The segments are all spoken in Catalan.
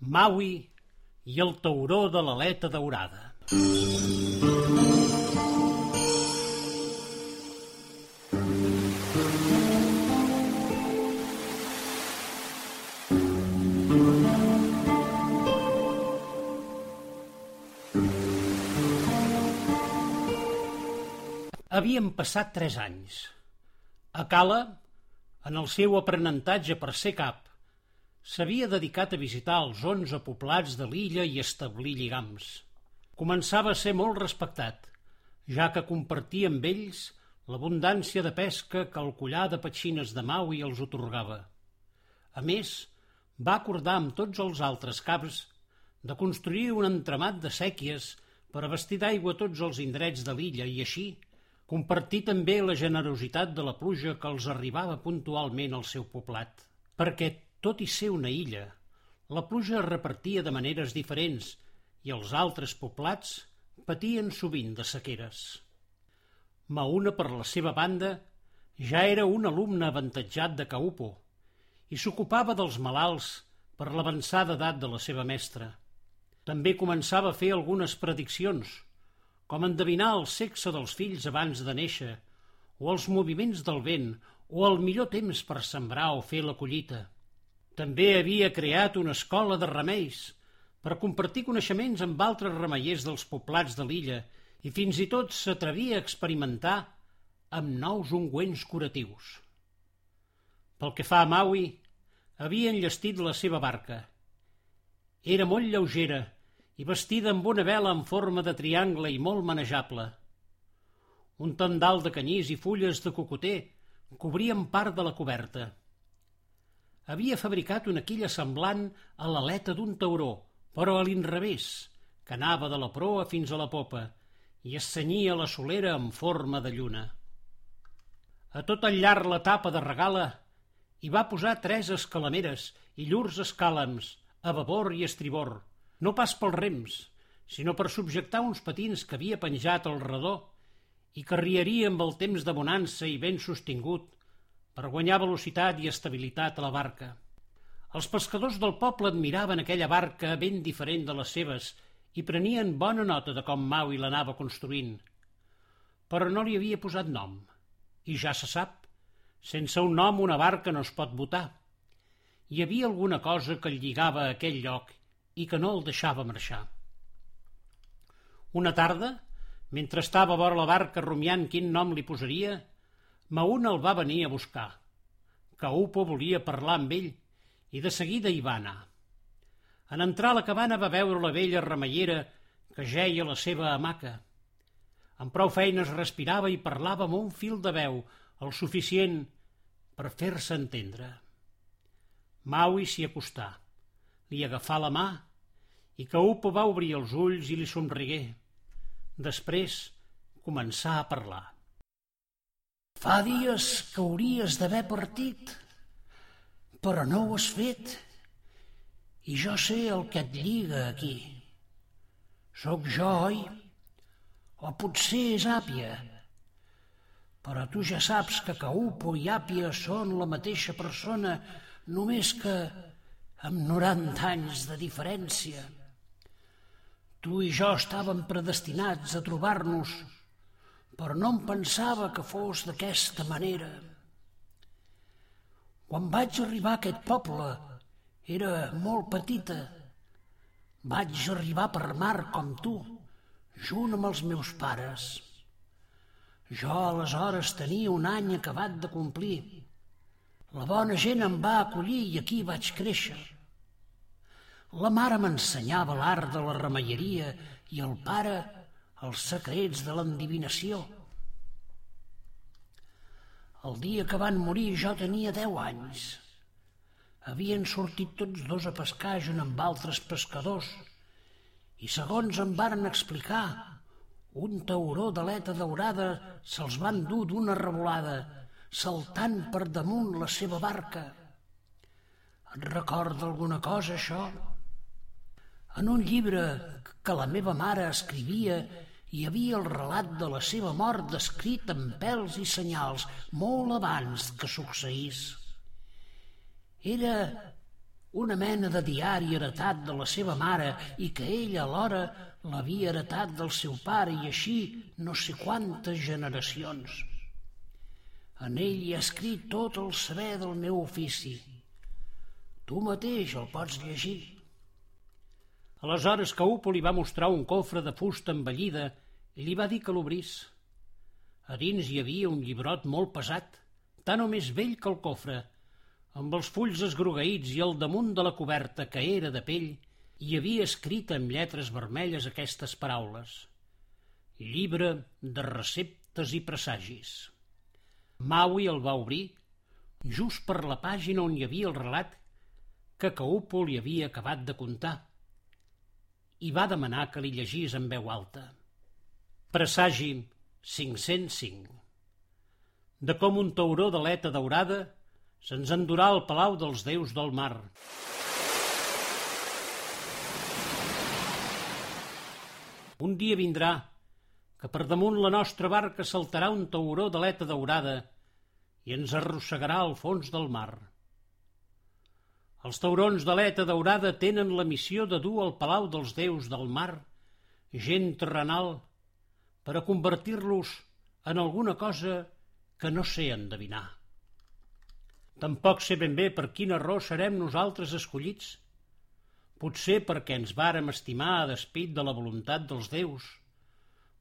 Maui i el tauró de l'aleta daurada. Havien passat tres anys. A Cala, en el seu aprenentatge per ser cap, s'havia dedicat a visitar els onze poblats de l'illa i establir lligams. Començava a ser molt respectat, ja que compartia amb ells l'abundància de pesca que el collar de petxines de Maui els otorgava. A més, va acordar amb tots els altres caps de construir un entramat de sèquies per abastir d'aigua tots els indrets de l'illa i així compartir també la generositat de la pluja que els arribava puntualment al seu poblat, perquè, tot i ser una illa, la pluja es repartia de maneres diferents i els altres poblats patien sovint de sequeres. Mauna, per la seva banda, ja era un alumne avantatjat de Caupo i s'ocupava dels malalts per l'avançada edat de la seva mestra. També començava a fer algunes prediccions – com endevinar el sexe dels fills abans de néixer, o els moviments del vent, o el millor temps per sembrar o fer la collita. També havia creat una escola de remeis per compartir coneixements amb altres remeiers dels poblats de l'illa i fins i tot s'atrevia a experimentar amb nous ungüents curatius. Pel que fa a Maui, havia enllestit la seva barca. Era molt lleugera i vestida amb una vela en forma de triangle i molt manejable. Un tendal de canyís i fulles de cocoter cobrien part de la coberta. Havia fabricat una quilla semblant a l'aleta d'un tauró, però a l'inrevés, que anava de la proa fins a la popa i es cenyia la solera en forma de lluna. A tot el llarg la tapa de regala hi va posar tres escalameres i llurs escàlams, a babor i estribor, no pas pels rems, sinó per subjectar uns patins que havia penjat al redó i que riaria amb el temps de bonança i ben sostingut per guanyar velocitat i estabilitat a la barca. Els pescadors del poble admiraven aquella barca ben diferent de les seves i prenien bona nota de com Maui l'anava construint. Però no li havia posat nom. I ja se sap, sense un nom una barca no es pot votar. Hi havia alguna cosa que lligava a aquell lloc i que no el deixava marxar. Una tarda, mentre estava a vora la barca rumiant quin nom li posaria, Mauna el va venir a buscar. Caupo volia parlar amb ell i de seguida hi va anar. En entrar a la cabana va veure la vella remeiera que jeia a la seva hamaca. Amb prou feines respirava i parlava amb un fil de veu, el suficient per fer-se entendre. Maui s'hi acostà li agafà la mà i Caupo va obrir els ulls i li somrigué. Després començà a parlar. Fa dies que hauries d'haver partit, però no ho has fet. I jo sé el que et lliga aquí. Soc jo, oi? O potser és Àpia. Però tu ja saps que Caupo i Àpia són la mateixa persona, només que amb 90 anys de diferència. Tu i jo estàvem predestinats a trobar-nos, però no em pensava que fos d'aquesta manera. Quan vaig arribar a aquest poble, era molt petita. Vaig arribar per mar com tu, junt amb els meus pares. Jo aleshores tenia un any acabat de complir la bona gent em va acollir i aquí vaig créixer. La mare m'ensenyava l'art de la remeieria i el pare els secrets de l'endivinació. El dia que van morir jo tenia deu anys. Havien sortit tots dos a pescar junt amb altres pescadors i segons em varen explicar, un tauró d'aleta daurada se'ls van dur d'una revolada saltant per damunt la seva barca. Et recorda alguna cosa, això? En un llibre que la meva mare escrivia hi havia el relat de la seva mort descrit amb pèls i senyals molt abans que succeís. Era una mena de diari heretat de la seva mare i que ell alhora l'havia heretat del seu pare i així no sé quantes generacions. En ell hi ha escrit tot el saber del meu ofici. Tu mateix el pots llegir. Aleshores Caupo li va mostrar un cofre de fusta envellida i li va dir que l'obrís. A dins hi havia un llibrot molt pesat, tan o més vell que el cofre, amb els fulls esgrogueïts i al damunt de la coberta, que era de pell, hi havia escrit amb lletres vermelles aquestes paraules. Llibre de receptes i presagis. Maui el va obrir just per la pàgina on hi havia el relat que Caupo li havia acabat de contar i va demanar que li llegís en veu alta. Presagi 505 de com un tauró d'aleta daurada se'ns endurà al palau dels déus del mar. Un dia vindrà que per damunt la nostra barca saltarà un tauró d'aleta daurada i ens arrossegarà al fons del mar. Els taurons d'aleta daurada tenen la missió de dur al palau dels déus del mar gent terrenal per a convertir-los en alguna cosa que no sé endevinar. Tampoc sé ben bé per quina raó serem nosaltres escollits. Potser perquè ens vàrem estimar a despit de la voluntat dels déus.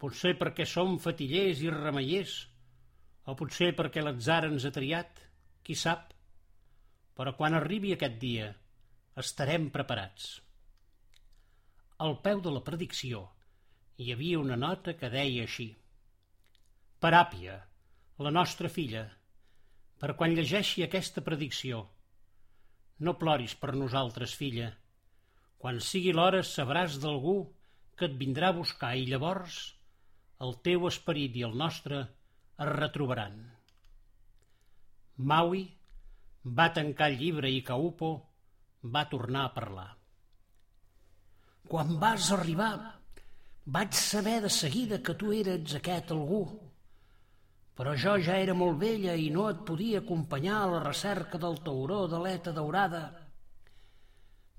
Potser perquè som fatillers i remeiers. O potser perquè l'atzar ens ha triat. Qui sap? Però quan arribi aquest dia estarem preparats. Al peu de la predicció hi havia una nota que deia així. Paràpia, la nostra filla, per quan llegeixi aquesta predicció, no ploris per nosaltres, filla. Quan sigui l'hora sabràs d'algú que et vindrà a buscar i llavors el teu esperit i el nostre es retrobaran. Maui va tancar el llibre i Caupo va tornar a parlar. Quan vas arribar, vaig saber de seguida que tu eres aquest algú, però jo ja era molt vella i no et podia acompanyar a la recerca del tauró de l'eta daurada.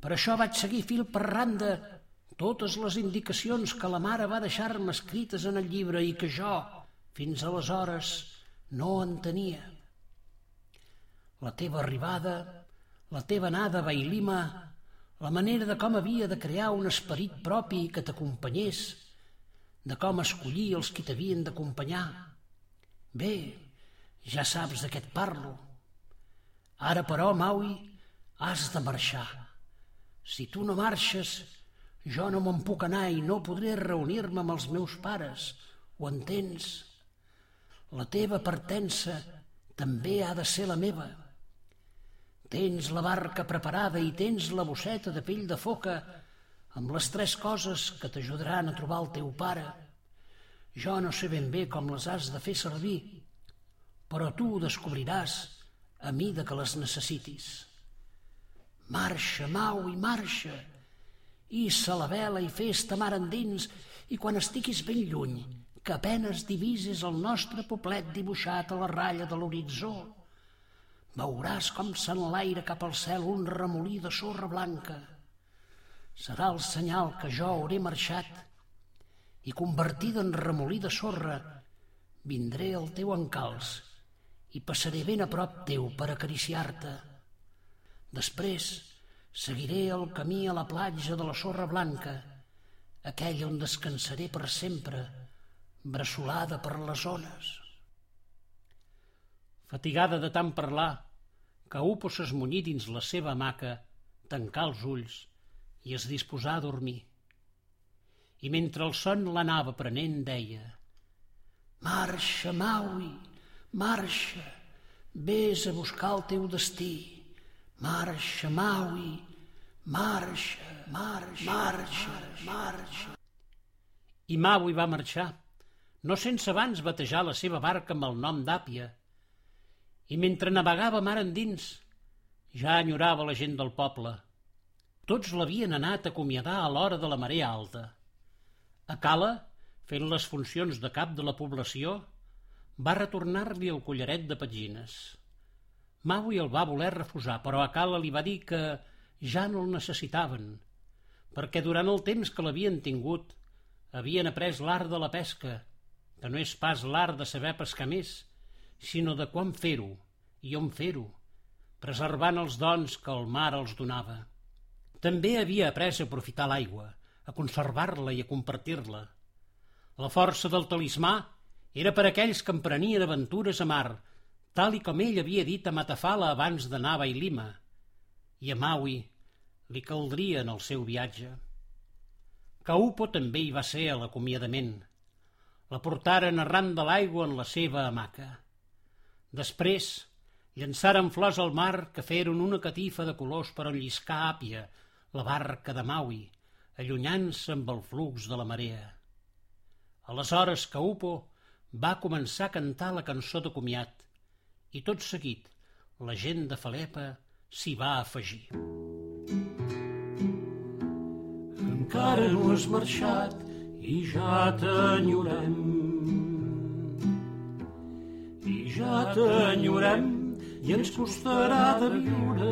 Per això vaig seguir fil per randa totes les indicacions que la mare va deixar-me escrites en el llibre i que jo, fins aleshores, no entenia la teva arribada, la teva anada a Bailima, la manera de com havia de crear un esperit propi que t'acompanyés, de com escollir els qui t'havien d'acompanyar. Bé, ja saps de què et parlo. Ara, però, Maui, has de marxar. Si tu no marxes, jo no me'n puc anar i no podré reunir-me amb els meus pares. Ho entens? La teva partença també ha de ser la meva. Tens la barca preparada i tens la bosseta de pell de foca amb les tres coses que t'ajudaran a trobar el teu pare. Jo no sé ben bé com les has de fer servir, però tu ho descobriràs a mida que les necessitis. Marxa, Mau, i marxa! Issa la vela i fes-te mar endins i quan estiguis ben lluny, que apenes divisis el nostre poblet dibuixat a la ratlla de l'horitzó, Veuràs com s'enlaira cap al cel un remolí de sorra blanca. Serà el senyal que jo hauré marxat i convertida en remolí de sorra vindré al teu encals i passaré ben a prop teu per acariciar-te. Després seguiré el camí a la platja de la sorra blanca, aquella on descansaré per sempre, bressolada per les ones. Fatigada de tant parlar, que Upo s'esmunyí dins la seva hamaca, tancà els ulls i es disposà a dormir. I mentre el son l'anava prenent, deia «Marxa, Maui, marxa, vés a buscar el teu destí. Marxa, Maui, marxa, marxa, marxa, marxa». I Maui va marxar, no sense abans batejar la seva barca amb el nom d'Àpia, i mentre navegava mar endins ja enyorava la gent del poble. Tots l'havien anat a acomiadar a l'hora de la marea alta. A Cala, fent les funcions de cap de la població, va retornar-li el collaret de petgines. Maui el va voler refusar, però a Cala li va dir que ja no el necessitaven, perquè durant el temps que l'havien tingut havien après l'art de la pesca, que no és pas l'art de saber pescar més, sinó de quan fer-ho i on fer-ho, preservant els dons que el mar els donava. També havia après a aprofitar l'aigua, a conservar-la i a compartir-la. La força del talismà era per aquells que emprenien aventures a mar, tal i com ell havia dit a Matafala abans d'anar a Bailima, i a Maui li caldria en el seu viatge. Caupo també hi va ser a l'acomiadament. La portaren arran de l'aigua en la seva hamaca. Després llançaren flors al mar que feren una catifa de colors per enlliscar àpia la barca de Maui, allunyant-se amb el flux de la marea. Aleshores Caupo va començar a cantar la cançó de comiat i tot seguit la gent de Falepa s'hi va afegir. Encara no has marxat i ja t'enyorem. Ja t'enyorem i ens costarà de viure.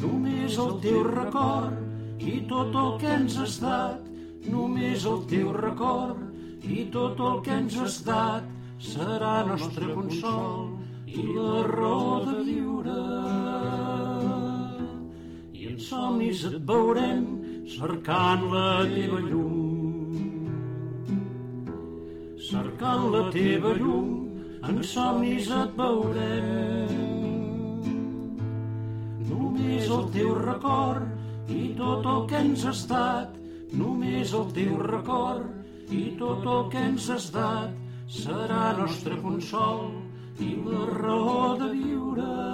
Només el teu record i tot el que ens has dat, només el teu record i tot el que ens has dat serà nostre consol i la raó de viure. I en somnis et veurem cercant la teva llum. Cercant la teva llum, en somnis et veurem. Només el teu record i tot el que ens has dat, només el teu record i tot el que ens has dat, serà nostre consol i la raó de viure.